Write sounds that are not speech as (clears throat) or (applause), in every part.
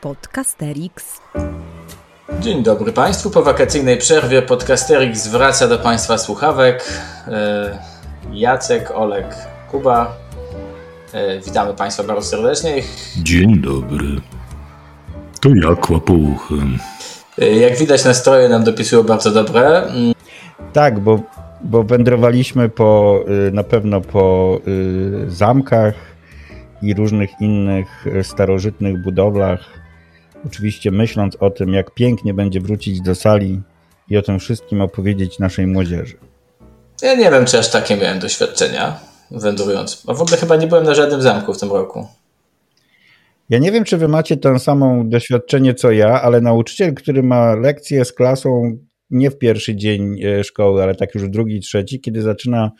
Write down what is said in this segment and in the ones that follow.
Podcasterix. Dzień dobry Państwu. Po wakacyjnej przerwie Podcasterix wraca do Państwa słuchawek. E, Jacek, Olek, Kuba. E, witamy Państwa bardzo serdecznie. Dzień dobry. To ja kłapouchem. E, jak widać nastroje nam dopisują bardzo dobre. Mm, Tak, bo, bo wędrowaliśmy po, y, na pewno po y, zamkach i różnych innych y, starożytnych budowlach. Oczywiście myśląc o tym, jak pięknie będzie wrócić do sali i o tym wszystkim opowiedzieć naszej młodzieży. Ja nie wiem, czy aż takie miałem doświadczenia wędrując. A w ogóle chyba nie byłem na żadnym zamku w tym roku. Ja nie wiem, czy wy macie to samo doświadczenie co ja, ale nauczyciel, który ma lekcję z klasą nie w pierwszy dzień e, szkoły, ale tak już drugi, trzeci, kiedy zaczyna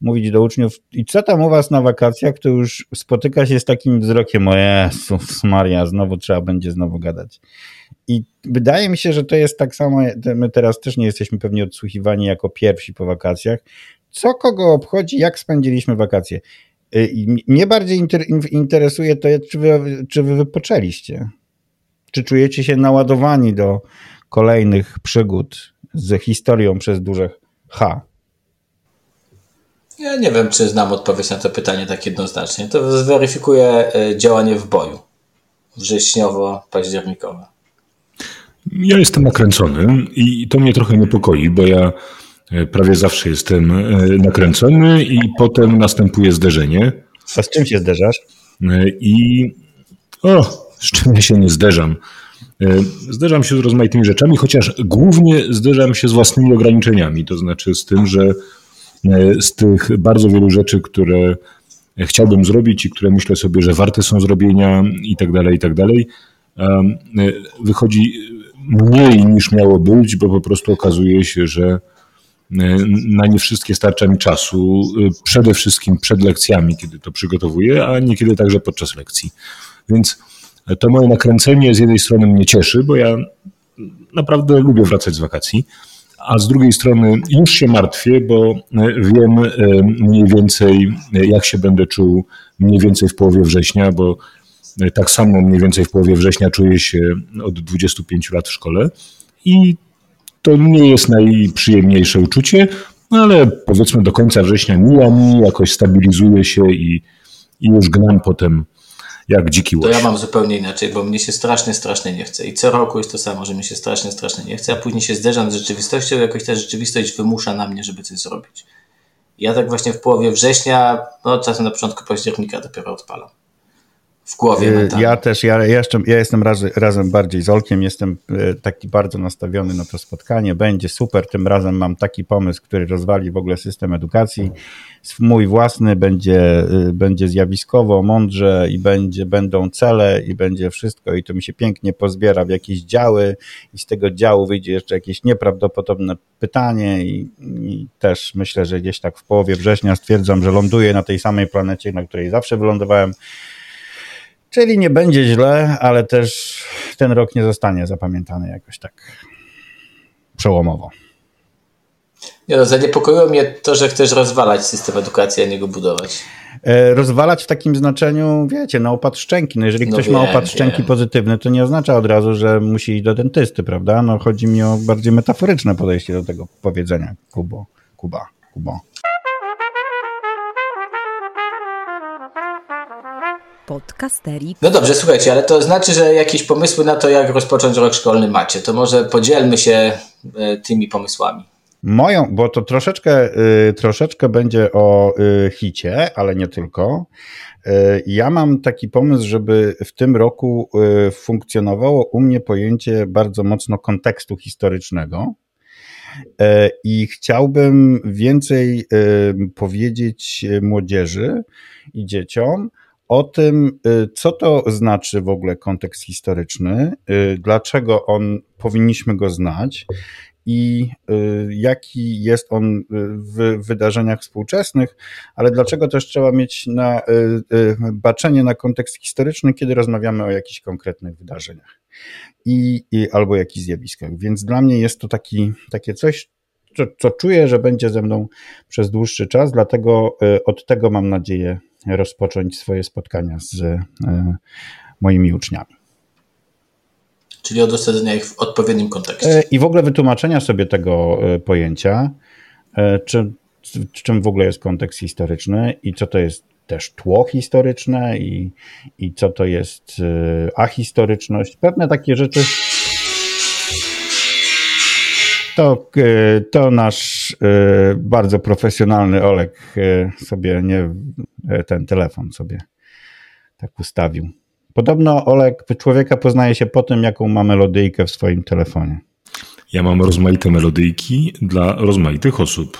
mówić do uczniów i co tam u was na wakacjach, to już spotyka się z takim wzrokiem, o Jezus Maria, znowu trzeba będzie znowu gadać. I wydaje mi się, że to jest tak samo, my teraz też nie jesteśmy pewnie odsłuchiwani jako pierwsi po wakacjach. Co kogo obchodzi, jak spędziliśmy wakacje? I Mnie bardziej inter- in- interesuje to, czy wy, czy wy wypoczęliście. Czy czujecie się naładowani do kolejnych przygód z historią przez duże H? Ja nie wiem, czy znam odpowiedź na to pytanie tak jednoznacznie. To zweryfikuje działanie w boju. Wrześniowo-październikowe. Ja jestem nakręcony i to mnie trochę niepokoi, bo ja e, prawie zawsze jestem e, nakręcony i potem następuje zderzenie. A z czym się zderzasz? E, I o, z czym ja się nie zderzam. E, Zderzam się z rozmaitymi rzeczami, chociaż głównie zderzam się z własnymi ograniczeniami. To znaczy z tym, że e, z tych bardzo wielu rzeczy, które chciałbym zrobić i które myślę sobie, że warte są zrobienia i tak dalej, i tak dalej, e, wychodzi mniej niż miało być, bo po prostu okazuje się, że na nie wszystkie starcza mi czasu, przede wszystkim przed lekcjami, kiedy to przygotowuję, a niekiedy także podczas lekcji. Więc to moje nakręcenie z jednej strony mnie cieszy, bo ja naprawdę lubię wracać z wakacji, a z drugiej strony już się martwię, bo e, wiem e, mniej więcej, e, jak się będę czuł mniej więcej w połowie września, bo tak samo mniej więcej w połowie września czuję się od 25 lat w szkole i to nie jest najprzyjemniejsze uczucie, no ale powiedzmy do końca września mija mi, jakoś stabilizuje się i, i już gnam potem jak dziki To łoś. ja mam zupełnie inaczej, bo mnie się strasznie, strasznie nie chce. I co roku jest to samo, że mi się strasznie, strasznie nie chce, a później się zderzam z rzeczywistością, jakoś ta rzeczywistość wymusza na mnie, żeby coś zrobić. Ja tak właśnie w połowie września, no czasem na początku października dopiero odpalam. W głowie Y, mentalnie. Ja też, ja, jeszcze, ja jestem razy, razem bardziej z Olkiem, jestem y, taki bardzo nastawiony na to spotkanie, będzie super, tym razem mam taki pomysł, który rozwali w ogóle system edukacji, mój własny będzie, y, będzie zjawiskowo, mądrze i będzie, będą cele i będzie wszystko i to mi się pięknie pozbiera w jakieś działy i z tego działu wyjdzie jeszcze jakieś nieprawdopodobne pytanie i, i też myślę, że gdzieś tak w połowie września stwierdzam, że ląduję na tej samej planecie, na której zawsze wylądowałem, Czyli nie będzie źle, ale też ten rok nie zostanie zapamiętany jakoś tak przełomowo. Nie no, zaniepokoiło mnie to, że chcesz rozwalać system edukacji, a nie go budować. E, Rozwalać w takim znaczeniu, wiecie, na opad szczęki. No jeżeli No ktoś ma wiem, opad szczęki wiem. pozytywny, to nie oznacza od razu, że musi iść do dentysty, prawda? No chodzi mi o bardziej metaforyczne podejście do tego powiedzenia. Kubo, Kuba, Kubo. Podcasterix. No dobrze, słuchajcie, ale to znaczy, że jakieś pomysły na to, jak rozpocząć rok szkolny macie. To może podzielmy się e, tymi pomysłami. Moją, bo to troszeczkę, y, troszeczkę będzie o y, hicie, ale nie tylko. Y, Ja mam taki pomysł, żeby w tym roku y, funkcjonowało u mnie pojęcie bardzo mocno kontekstu historycznego. E, I chciałbym więcej powiedzieć młodzieży i dzieciom o tym, y, co to znaczy w ogóle kontekst historyczny, y, dlaczego on powinniśmy go znać i y, jaki jest on w wydarzeniach współczesnych, ale dlaczego też trzeba mieć na, baczenie na kontekst historyczny, kiedy rozmawiamy o jakichś konkretnych wydarzeniach i, i albo jakichś zjawiskach. Więc dla mnie jest to taki, takie coś, co, co czuję, że będzie ze mną przez dłuższy czas, dlatego y, od tego mam nadzieję rozpocząć swoje spotkania z y, moimi uczniami. Czyli od osadzenia ich w odpowiednim kontekście. E, I w ogóle wytłumaczenia sobie tego e, pojęcia, czym, czym w ogóle jest kontekst historyczny i co to jest też tło historyczne i, i co to jest ahistoryczność. Pewne takie rzeczy to, e, to nasz e, bardzo profesjonalny Olek e, sobie nie ten telefon sobie tak ustawił. Podobno Olek człowieka poznaje się po tym, jaką ma melodyjkę w swoim telefonie. Ja mam rozmaite melodyjki dla rozmaitych osób.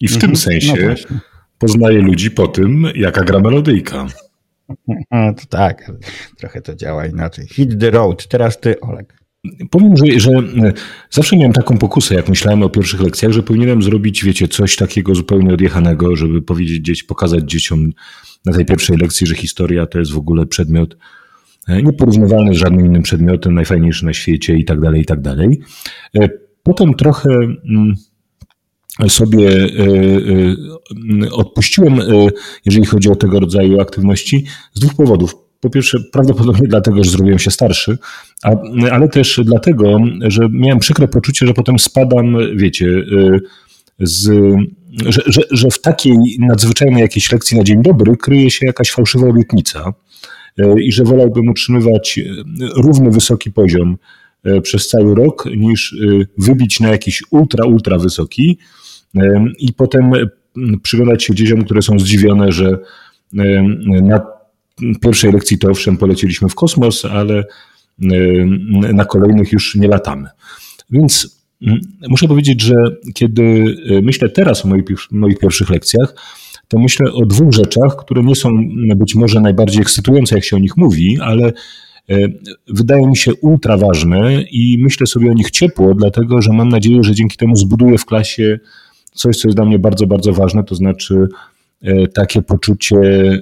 I w mhm, tym sensie no poznaję ludzi po tym, jaka gra melodyjka. (laughs) No to tak, trochę to działa inaczej. Hit the road. Teraz ty, Olek. Powiem, że, że e, zawsze miałem taką pokusę, jak myślałem o pierwszych lekcjach, że powinienem zrobić, wiecie, coś takiego zupełnie odjechanego, żeby powiedzieć, pokazać dzieciom na tej pierwszej lekcji, że historia to jest w ogóle przedmiot e, nieporównywalny z żadnym innym przedmiotem, najfajniejszy na świecie i tak dalej, i tak dalej. E, potem trochę mm, sobie odpuściłem, jeżeli chodzi o tego rodzaju aktywności, z dwóch powodów. Po pierwsze, prawdopodobnie dlatego, że zrobiłem się starszy, a, ale też dlatego, że miałem przykre poczucie, że potem spadam, wiecie, y, z, że, że, że w takiej nadzwyczajnej jakiejś lekcji na dzień dobry kryje się jakaś fałszywa obietnica y, i że wolałbym utrzymywać równy, wysoki poziom y, przez cały rok, niż wybić na jakiś ultra, ultra wysoki i potem przyglądać się dzieciom, które są zdziwione, że na pierwszej lekcji to owszem polecieliśmy w kosmos, ale y, na kolejnych już nie latamy. Więc mm, muszę powiedzieć, że kiedy y, myślę teraz o moich, moich pierwszych lekcjach, to myślę o dwóch rzeczach, które nie są być może najbardziej ekscytujące, jak się o nich mówi, ale y, wydają mi się ultra ważne i myślę sobie o nich ciepło, dlatego że mam nadzieję, że dzięki temu zbuduję w klasie coś, co jest dla mnie bardzo, bardzo ważne, to znaczy takie poczucie e,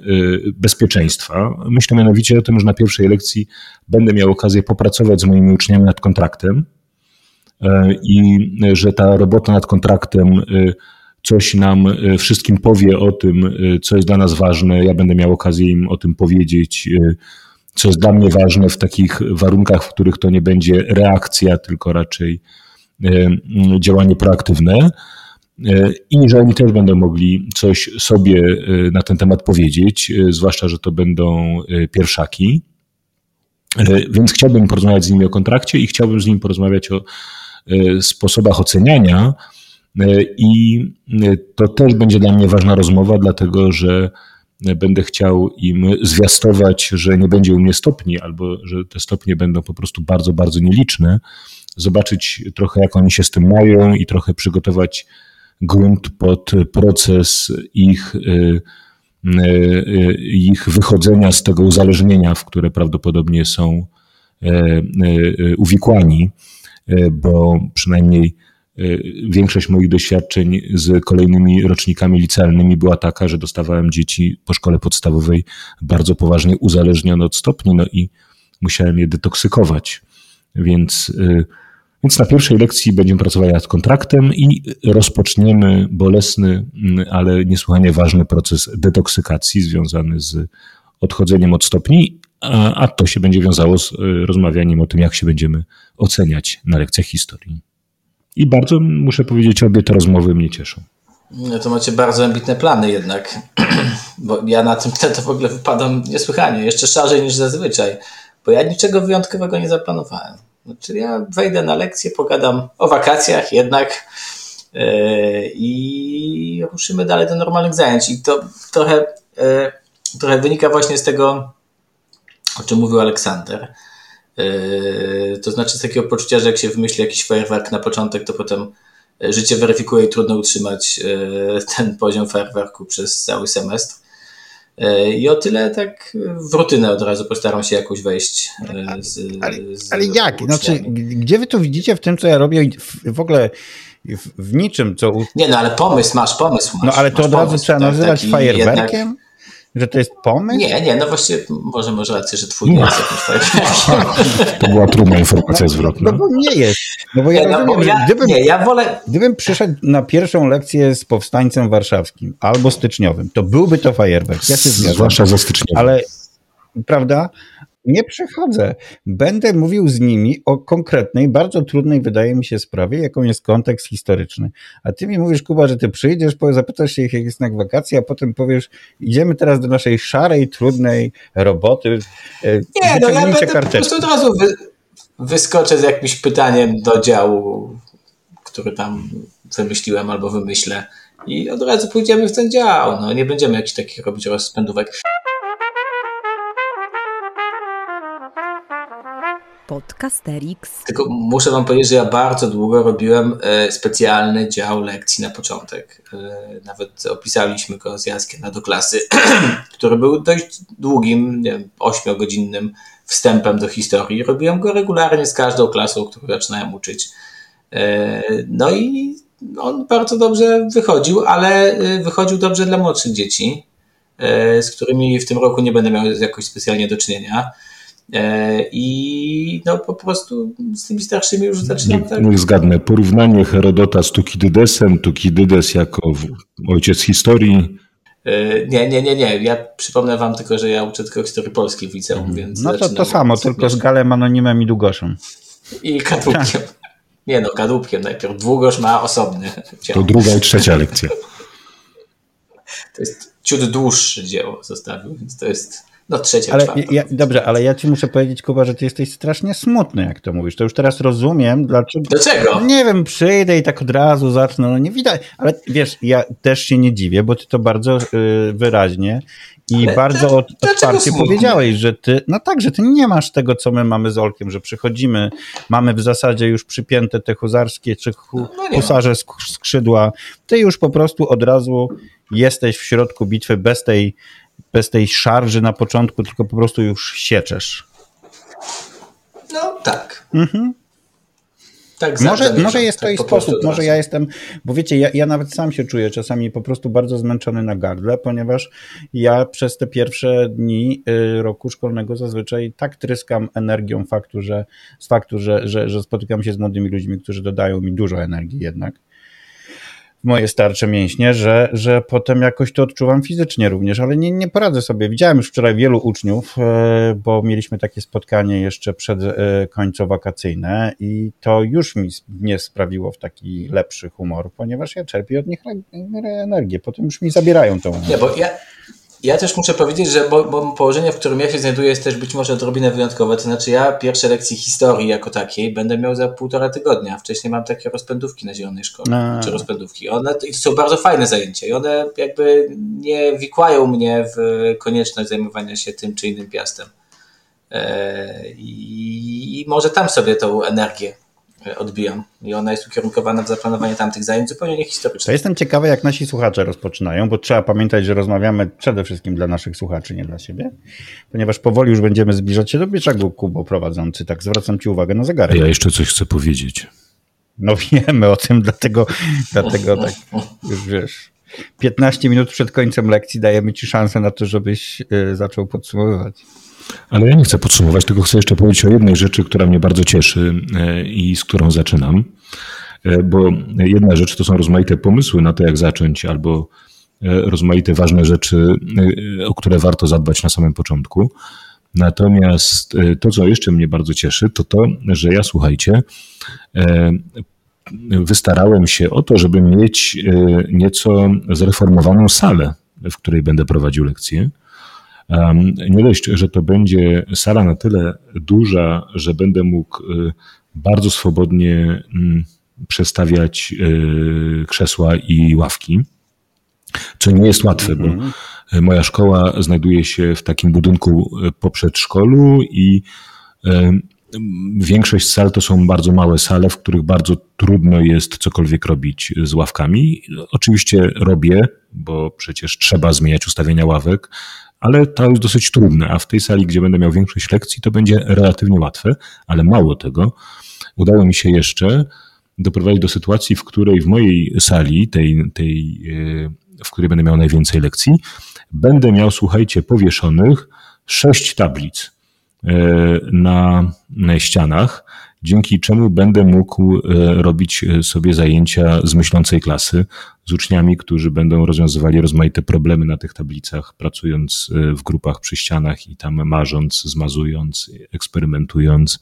bezpieczeństwa. Myślę mianowicie o tym, że na pierwszej lekcji będę miał okazję popracować z moimi uczniami nad kontraktem e, i że ta robota nad kontraktem coś nam wszystkim powie o tym, co jest dla nas ważne. Ja będę miał okazję im o tym powiedzieć, co jest dla mnie ważne w takich warunkach, w których to nie będzie reakcja, tylko raczej działanie proaktywne. E, i że oni też będą mogli coś sobie e, na ten temat powiedzieć, e, zwłaszcza, że to będą pierwszaki. Więc chciałbym porozmawiać z nimi o kontrakcie i chciałbym z nimi porozmawiać o sposobach oceniania. I to też będzie dla mnie ważna rozmowa, dlatego że będę chciał im zwiastować, że nie będzie u mnie stopni, albo że te stopnie będą po prostu bardzo, bardzo nieliczne. Zobaczyć trochę, jak oni się z tym mają i trochę przygotować grunt pod proces ich, y, y, y, ich wychodzenia z tego uzależnienia, w które prawdopodobnie są uwikłani, bo przynajmniej większość moich doświadczeń z kolejnymi rocznikami licealnymi była taka, że dostawałem dzieci po szkole podstawowej bardzo poważnie uzależnione od stopni, no i musiałem je detoksykować. Więc więc na pierwszej lekcji będziemy pracowali nad kontraktem i rozpoczniemy bolesny, mm, ale niesłychanie ważny proces detoksykacji związany z odchodzeniem od stopni, a, to się będzie wiązało z y, rozmawianiem o tym, jak się będziemy oceniać na lekcjach historii. I bardzo muszę powiedzieć, obie te rozmowy mnie cieszą. No to macie bardzo ambitne plany jednak, (clears throat) bo ja na tym to w ogóle wypadam niesłychanie, jeszcze szarzej niż zazwyczaj, bo ja niczego wyjątkowego nie zaplanowałem. Czyli ja wejdę na lekcję, pogadam o wakacjach jednak yy, i ruszymy dalej do normalnych zajęć. I to trochę, yy, trochę wynika właśnie z tego, o czym mówił Aleksander. Yy, to znaczy z takiego poczucia, że jak się wymyśli jakiś fajerwerk na początek, to potem życie weryfikuje i trudno utrzymać ten poziom fajerwerku przez cały semestr. E, I o tyle tak w rutynę od razu postaram się jakoś wejść. E, z, ale, z ale jak? Znaczy, gdzie wy to widzicie w tym, co ja robię w ogóle w, w niczym, co... Nie no, ale pomysł masz, pomysł masz. No ale to od razu trzeba tak, nazywać fajerwerkiem? Jednak... Że to jest pomysł? Nie, nie, no właściwie może masz rację, że twój nie jest jakimś. (laughs) To była trudna informacja zwrotna. No bo nie jest. No bo ja, nie, no, bo ja, gdybym, nie, ja wolę... gdybym przyszedł na pierwszą lekcję z powstańcem warszawskim albo styczniowym, to byłby to fajerwerk. Ja się zgadzam. Zwłaszcza ze styczniowym. Ale, prawda? Nie przychodzę. Będę mówił z nimi o konkretnej, bardzo trudnej, wydaje mi się, sprawie, jaką jest kontekst historyczny. A ty mi mówisz, Kuba, że ty przyjdziesz, zapytasz się ich, jak jest na wakacji, a potem powiesz, idziemy teraz do naszej szarej, trudnej roboty. E, nie, no ja będę po prostu od razu wy, wyskoczę z jakimś pytaniem do działu, który tam wymyśliłem albo wymyślę i od razu pójdziemy w ten dział. No, nie będziemy jakichś takich robić rozpędówek. Podcasterix. Tylko muszę wam powiedzieć, że ja bardzo długo robiłem e, specjalny dział lekcji na początek. E, nawet opisaliśmy go z Jaskiem na do klasy, (clears throat) który był dość długim, nie wiem, ośmiogodzinnym wstępem do historii. Robiłem go regularnie z każdą klasą, którą zaczynałem uczyć. E, no i on bardzo dobrze wychodził, ale wychodził dobrze dla młodszych dzieci, z którymi w tym roku nie będę miał jakoś specjalnie do czynienia. E, I no po prostu z tymi starszymi już zaczynam tak. Niech zgadnę. Porównanie Herodota z Tukidydesem, Tukidydes jako ojciec historii. E, nie, nie, nie, nie. Ja przypomnę wam tylko, że ja uczę tylko historii polskiej w liceum, mhm. więc. No to to samo, tylko z Galem, Anonimem i Długoszem. I kadłubkiem. (laughs) Nie no, kadłubkiem najpierw. Długosz ma osobny (laughs) dział. To druga i trzecia lekcja. To jest ciut dłuższe dzieło zostawił, więc to jest no trzecia, ale ja, Dobrze, ale ja ci muszę powiedzieć, Kuba, że ty jesteś strasznie smutny, jak to mówisz. To już teraz rozumiem, dlaczego... Dlaczego? Nie wiem, przyjdę i tak od razu zacznę, no nie widać. Ale wiesz, ja też się nie dziwię, bo ty to bardzo y, wyraźnie i ale bardzo to, otwarcie powiedziałeś, że ty, no tak, że ty nie masz tego, co my mamy z Olkiem, że przychodzimy, mamy w zasadzie już przypięte te huzarskie czy hu, no husarze skrzydła. Ty już po prostu od razu jesteś w środku bitwy bez tej bez tej szarży na początku, tylko po prostu już sieczesz. No tak. Mhm. Tak, może, może jest to tak i sposób, może ja jestem, bo wiecie, ja, ja nawet sam się czuję czasami po prostu bardzo zmęczony na gardle, ponieważ ja przez te pierwsze dni y, roku szkolnego zazwyczaj tak tryskam energią faktu, że, z faktu, że, że, że spotykam się z młodymi ludźmi, którzy dodają mi dużo energii jednak moje starcze mięśnie, że, że potem jakoś to odczuwam fizycznie również, ale nie, nie poradzę sobie. Widziałem już wczoraj wielu uczniów, e, bo mieliśmy takie spotkanie jeszcze przed e, końco wakacyjne i to już mi nie sprawiło w taki lepszy humor, ponieważ ja czerpię od nich energię, potem już mi zabierają tą energię. Nie, bo ja, ja też muszę powiedzieć, że bo, bo, położenie, w którym ja się znajduję, jest też być może odrobinę wyjątkowe. To znaczy, ja pierwsze lekcje historii jako takiej będę miał za półtora tygodnia. Wcześniej mam takie rozpędówki na zielonej szkole, A. czy rozpędówki. One są bardzo fajne zajęcia i one jakby nie wikłają mnie w konieczność zajmowania się tym czy innym piastem. E, I, i może tam sobie tą energię odbijam. I ona jest ukierunkowana w zaplanowanie tamtych zajęć zupełnie niehistorycznych. To jestem ciekawy, jak nasi słuchacze rozpoczynają, bo trzeba pamiętać, że rozmawiamy przede wszystkim dla naszych słuchaczy, nie dla siebie, ponieważ powoli już będziemy zbliżać się do brzegu, Kubo prowadzący. Tak, zwracam ci uwagę na zegarek. Ja jeszcze coś chcę powiedzieć. No wiemy o tym, dlatego, dlatego tak, już wiesz, 15 minut przed końcem lekcji dajemy ci szansę na to, żebyś y, zaczął podsumowywać. Ale ja nie chcę podsumować, tylko chcę jeszcze powiedzieć o jednej rzeczy, która mnie bardzo cieszy e, i z którą zaczynam. E, bo jedna rzecz to są rozmaite pomysły na to, jak zacząć, albo e, rozmaite ważne rzeczy, o które warto zadbać na samym początku. Natomiast to, co jeszcze mnie bardzo cieszy, to to, że ja, słuchajcie, wystarałem się o to, żeby mieć nieco zreformowaną salę, w której będę prowadził lekcje. Nie dość, że to będzie sala na tyle duża, że będę mógł y, bardzo swobodnie mm, przestawiać y, krzesła i ławki, co nie jest łatwe, bo mhm. moja szkoła znajduje się w takim budynku y, po przedszkolu i Większość sal to są bardzo małe sale, w których bardzo trudno jest cokolwiek robić z ławkami. Oczywiście robię, bo przecież trzeba zmieniać ustawienia ławek, ale to jest dosyć trudne, a w tej sali, gdzie będę miał większość lekcji, to będzie relatywnie łatwe, ale mało tego. Udało mi się jeszcze doprowadzić do sytuacji, w której w mojej sali, tej, tej e, w której będę miał najwięcej lekcji, będę miał, słuchajcie, powieszonych sześć tablic e, na, na ścianach dzięki czemu będę mógł robić sobie zajęcia z myślącej klasy z uczniami, którzy będą rozwiązywali rozmaite problemy na tych tablicach, pracując w grupach przy ścianach i tam marząc, zmazując, eksperymentując.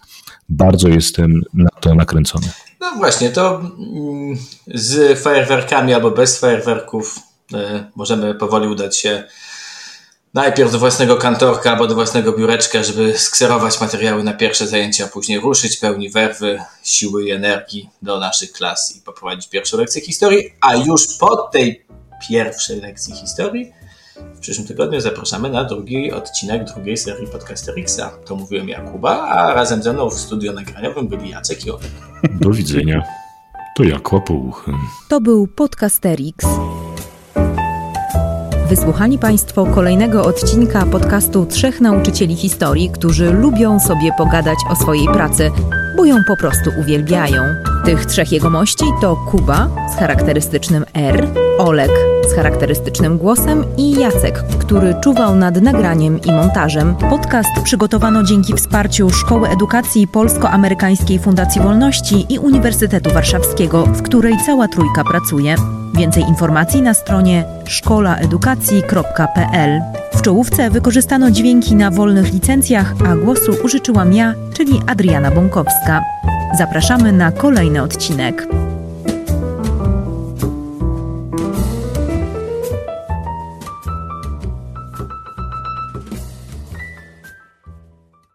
Bardzo jestem na to nakręcony. No właśnie, to mm, z fajerwerkami albo bez fajerwerków e, możemy powoli udać się najpierw do własnego kantorka albo do własnego biureczka, żeby skserować materiały na pierwsze zajęcia, a później ruszyć pełni werwy, siły i energii do naszych klas i poprowadzić pierwszą lekcję historii, a już po tej pierwszej lekcji historii w przyszłym tygodniu zapraszamy na drugi odcinek drugiej serii Podcasterixa. To mówiłem Jakuba, a razem ze mną w studio nagraniowym byli Jacek i Olek. Do widzenia. To ja kłopouchy. To był Podcasterix. Wysłuchali Państwo kolejnego odcinka podcastu Trzech Nauczycieli Historii, którzy lubią sobie pogadać o swojej pracy, bo ją po prostu uwielbiają. Tych trzech jegomości to Kuba z charakterystycznym R, Olek z charakterystycznym głosem i Jacek, który czuwał nad nagraniem i montażem. Podcast przygotowano dzięki wsparciu Szkoły Edukacji Polsko-Amerykańskiej Fundacji Wolności i Uniwersytetu Warszawskiego, w której cała trójka pracuje. Więcej informacji na stronie szkolaedukacji.pl. W czołówce wykorzystano dźwięki na wolnych licencjach, a głosu użyczyłam ja, czyli Adriana Bąkowska. Zapraszamy na kolejny odcinek.